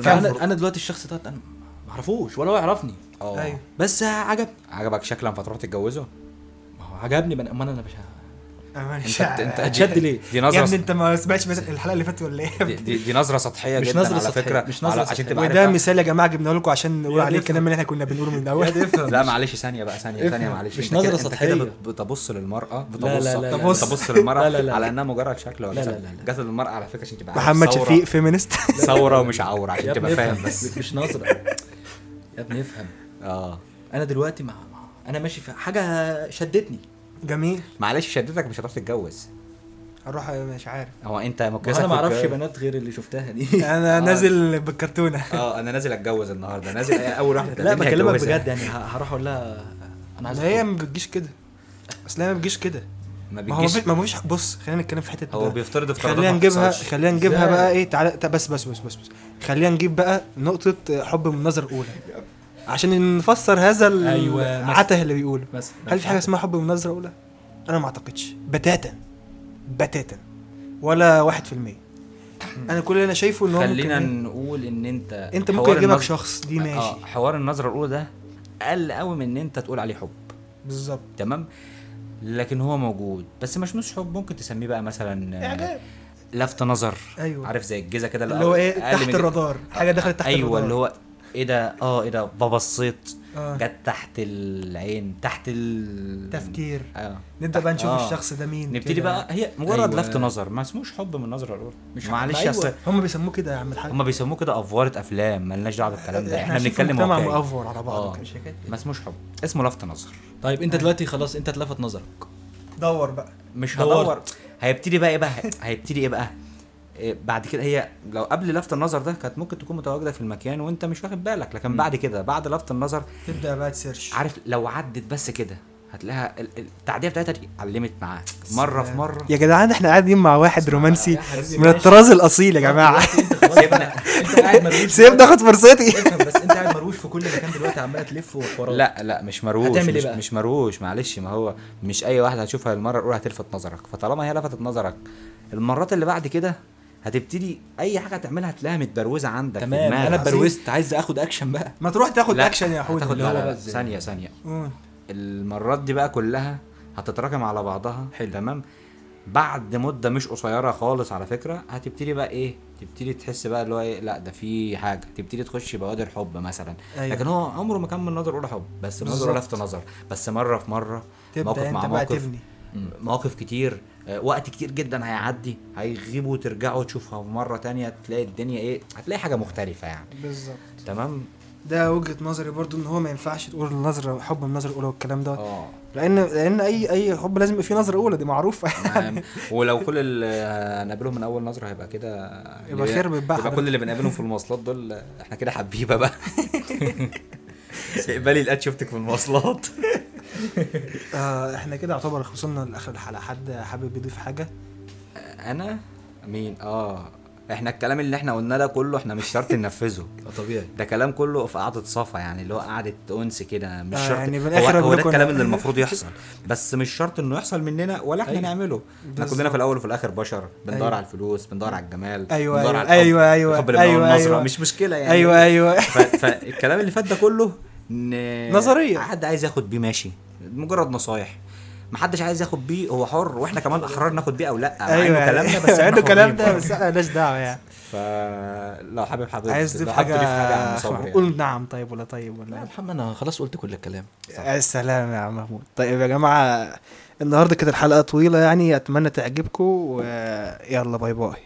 S3: فانا أنا دلوقتي الشخص ده أنا ما أعرفوش ولا هو يعرفني.
S2: آه.
S1: أيوة.
S3: بس عجب
S2: عجبك شكلا فتروح تتجوزه؟
S3: ما هو عجبني من امانه أنا مش
S1: أنت
S2: أنت انت
S3: هتشد ليه؟
S2: دي
S1: يا
S2: نظرة
S1: ابني أنت ما سمعتش الحلقة اللي فاتت ولا إيه
S2: دي, دي, نظرة سطحية
S3: مش
S2: جدا
S3: نظرة
S2: على
S3: سطحية،
S2: فكرة.
S3: مش نظرة
S2: على- عشان. تبقى
S1: وده. مثال يا جماعة جبناه لكم عشان نقول
S3: يا
S1: عليه الكلام اللي إحنا كنا بنقوله من الأول.
S2: لا معلش ثانية بقى ثانية
S3: ثانية.
S2: معلش.
S3: مش
S2: كده-
S3: نظرة
S2: أنت كده بتبص
S3: للمرأة
S2: بتبص
S3: لا، لا،.
S2: بتبص للمرأة <laughs>
S3: لا، لا، لا.
S2: على إنها مجرد شكل ولا
S3: لا، لا، لا، لا.
S2: جسد المرأة على فكرة عشان تبقى عارف.
S1: محمد شفيق فيمينست
S2: ثورة ومش عورة عشان
S3: يا
S2: تبقى فاهم. بس.
S3: مش نظرة. يا ابني افهم.
S2: آه.
S3: أنا دلوقتي مع- أنا ماشي في حاجة شدتني
S1: جميل
S2: معلش شدتك مش هتروح تتجوز
S1: أروح مش عارف
S2: هو أنت
S3: ما
S2: مكسك
S3: أنا ما
S2: أعرفش
S3: بنات غير اللي شفتها دي <laughs>
S1: أنا
S2: آه.
S1: نازل بالكرتونة
S2: آه أنا نازل أتجوز النهارده نازل أول واحدة
S3: لا بكلمك. بجد يعني ه- هروح أقول لها أنا عايز
S1: ما هي. ما بتجيش كده أصل هي ما بتجيش كده
S2: ما
S1: ما هو
S2: بتجيش
S1: ما فيش بص خلينا نتكلم في حتة
S2: هو. بيفترض افتراضات
S1: خلينا نجيبها. خلينا نجيبها؟ بقى إيه تعالى بس بس بس بس بس خلينا نجيب بقى نقطة حب من النظر الأولى عشان نفسر هذا
S3: أيوة، مثلا.
S1: العته اللي بيقوله.
S3: بس
S1: هل في حاجة اسمها حب من النظرة الأولى؟ أنا ما أعتقدش. بتاتا. بتاتا. ولا واحد في المية. أنا كل اللي أنا شايفه إن هو
S2: خلينا
S1: ممكن
S2: نقول إن
S1: أنت
S2: حوار
S1: ممكن يجيبك
S2: النظر-
S1: شخص دي ماشي.
S2: آه حوار النظرة الأولى ده أقل قوي من إن أنت تقول عليه حب.
S1: بالظبط.
S2: تمام؟ لكن هو موجود. بس مش مش حب ممكن تسميه بقى مثلا آه،
S1: إعجاب.
S2: لفت نظر.
S1: أيوة.
S2: عارف زي الجيزة كده
S1: اللي هو إيه؟
S2: من
S1: تحت. الرادار. حاجة دخلت تحت
S2: أيوه
S1: الرادار.
S2: اللي هو إيه ده؟ آه إيه ده؟ ببصيت
S1: آه.
S2: جت تحت العين تحت ال
S1: تفكير.
S2: آه.
S1: نبدأ بقى نشوف
S2: آه.
S1: الشخص ده مين
S2: نبتدي
S1: كده.
S2: بقى هي مجرد
S3: أيوة.
S2: لفت نظر ما اسموش حب من النظره الاولى
S3: مش
S2: معلش
S3: أيوة.
S2: اصل
S1: هم بيسموه كده يا عم الحاج.
S2: هم بيسموه كده أفوارة أفلام مالناش دعوة بالكلام ده.
S1: إحنا
S2: بنتكلم
S1: مجتمع مأفور على بعض.
S2: آه.
S1: كده.
S2: ما اسموش حب. اسمه لفت نظر.
S3: طيب انت دلوقتي خلاص انت اتلفت نظرك.
S1: دور بقى.
S2: مش. هدور. هيبتدي بقى إيه بقى؟ هيبتدي إيه بقى؟ بعد كده هي لو قبل لفت النظر ده كانت ممكن تكون متواجدة في المكان وانت مش واخد بالك لكن بعد كده بعد لفت النظر
S1: تبدأ بقى تسيرش.
S2: عارف لو عدت بس كده هتلاقيها ال- ال- التعدية بتاعتها دي علمت معاه مرة في مرة.
S1: يا جدعان إحنا قاعدين مع واحد رومانسي من. الطراز الأصيل يا
S3: جماعة.
S2: سيبنا.
S3: انت قاعد مروش <laughs>
S1: سيبني اخد فرصتي.
S3: بس انت قاعد مروش في كل مكان دلوقتي عمال تلف وحوارات.
S2: لا لا مش مروش
S3: هتعمل إيه
S2: مش,
S3: بقى؟
S2: مش مروش معلش ما هو مش أي واحدة هتشوفها المرة الأولى هتلفت نظرك فطالما هي لفتت نظرك المرات اللي بعد كده هتبتدي أي حاجة تعملها هتلاقيها متبروزة عندك
S3: تمام. أنا اتبروزت عايز آخد اكشن بقى.
S1: ما تروح تاخد
S2: لا،
S1: اكشن يا
S3: هو
S2: لا، لا،؟ ثانية
S1: ثانية.
S2: المرات دي بقى كلها هتتراكم على بعضها. حلو. تمام؟ بعد مدة مش قصيرة خالص على فكرة هتبتدي بقى إيه؟ تبتدي تحس بقى اللي هو إيه؟ لا ده في حاجة. تبتدي تخش بوادر حب مثلا.
S1: أيوة.
S2: لكن هو عمره ما كان من نظر أولى حب. بس من نظر. لفت نظر. بس مرة في
S1: مرة
S2: موقف
S1: أنت
S2: مع موقف
S1: تبني.
S2: مواقف كتير وقت كتير جدا هيعدي هيغيبوا وترجعوا تشوفها مرة تانية تلاقي الدنيا إيه هتلاقي حاجة مختلفة يعني.
S1: بالظبط.
S2: تمام؟
S1: ده وجهة نظري برضو إن هو ما ينفعش تقول النظرة حب من النظرة الأولى والكلام ده.
S2: آه.
S1: لأن لأن أي أي حب لازم يبقى فيه نظرة أولى دي معروفة
S2: نعم. <laughs> ولو كل اللي هنقابلهم من أول نظرة هيبقى كده
S1: يبقى خير بقى
S2: يبقى
S1: حضرتك.
S2: كل اللي بنقابلهم في المواصلات دول إحنا كده حبيبة بقى. <laughs> <laughs> اقبالي لقيت شفتك في المواصلات. <laughs>
S1: آه إحنا كده يعتبر وصلنا لآخر الحلقة. حد حابب يضيف حاجة؟
S2: أنا؟ مين؟ آه. إحنا الكلام اللي إحنا قلناه ده كله إحنا مش شرط ننفذه. <laughs>
S3: طبيعي.
S2: ده كلام كله في قعدة صفا يعني اللي هو قعدة انس كده مش
S1: آه،
S2: شرط.
S1: يعني من
S2: هو, هو ده الكلام اللي المفروض <laughs> يحصل. بس مش شرط إنه يحصل مننا ولا إحنا
S3: أيوة.
S2: نعمله.
S1: إحنا.
S2: كلنا في الأول وفي الآخر بشر. بندور
S1: أيوة.
S2: على الفلوس بندور على الجمال
S1: أيوة،
S2: بندور
S1: أيوة،
S2: على
S1: أيوة، أيوة،
S2: الحب
S1: أيوة، أيوة.
S2: مش مشكلة يعني.
S1: أيوه
S2: أيوه. فالكلام اللي فات ده كله ان
S1: نظرية.
S2: حد عايز ياخد بيه ماشي. مجرد نصايح. محدش عايز ياخد بيه هو حر وإحنا كمان <laughs> أحرار ناخد بيه أو لأ. مع
S1: أيوه
S2: انه كلامنا بس إحنا
S1: عنده كلام
S2: حرين.
S1: ده. بس إحنا مالناش دعوة يعني.
S2: فلو حابب حابب
S1: عايز تضيف
S2: حاجة حاجة عن يعني.
S1: قول نعم طيب ولا طيب
S3: لا
S1: ولا
S3: يا محمد أنا خلاص قلت كل الكلام.
S1: يا سلام يا عم محمود. طيب يا جماعة النهارده كانت الحلقة طويلة يعني أتمنى تعجبكم ويلا bye bye.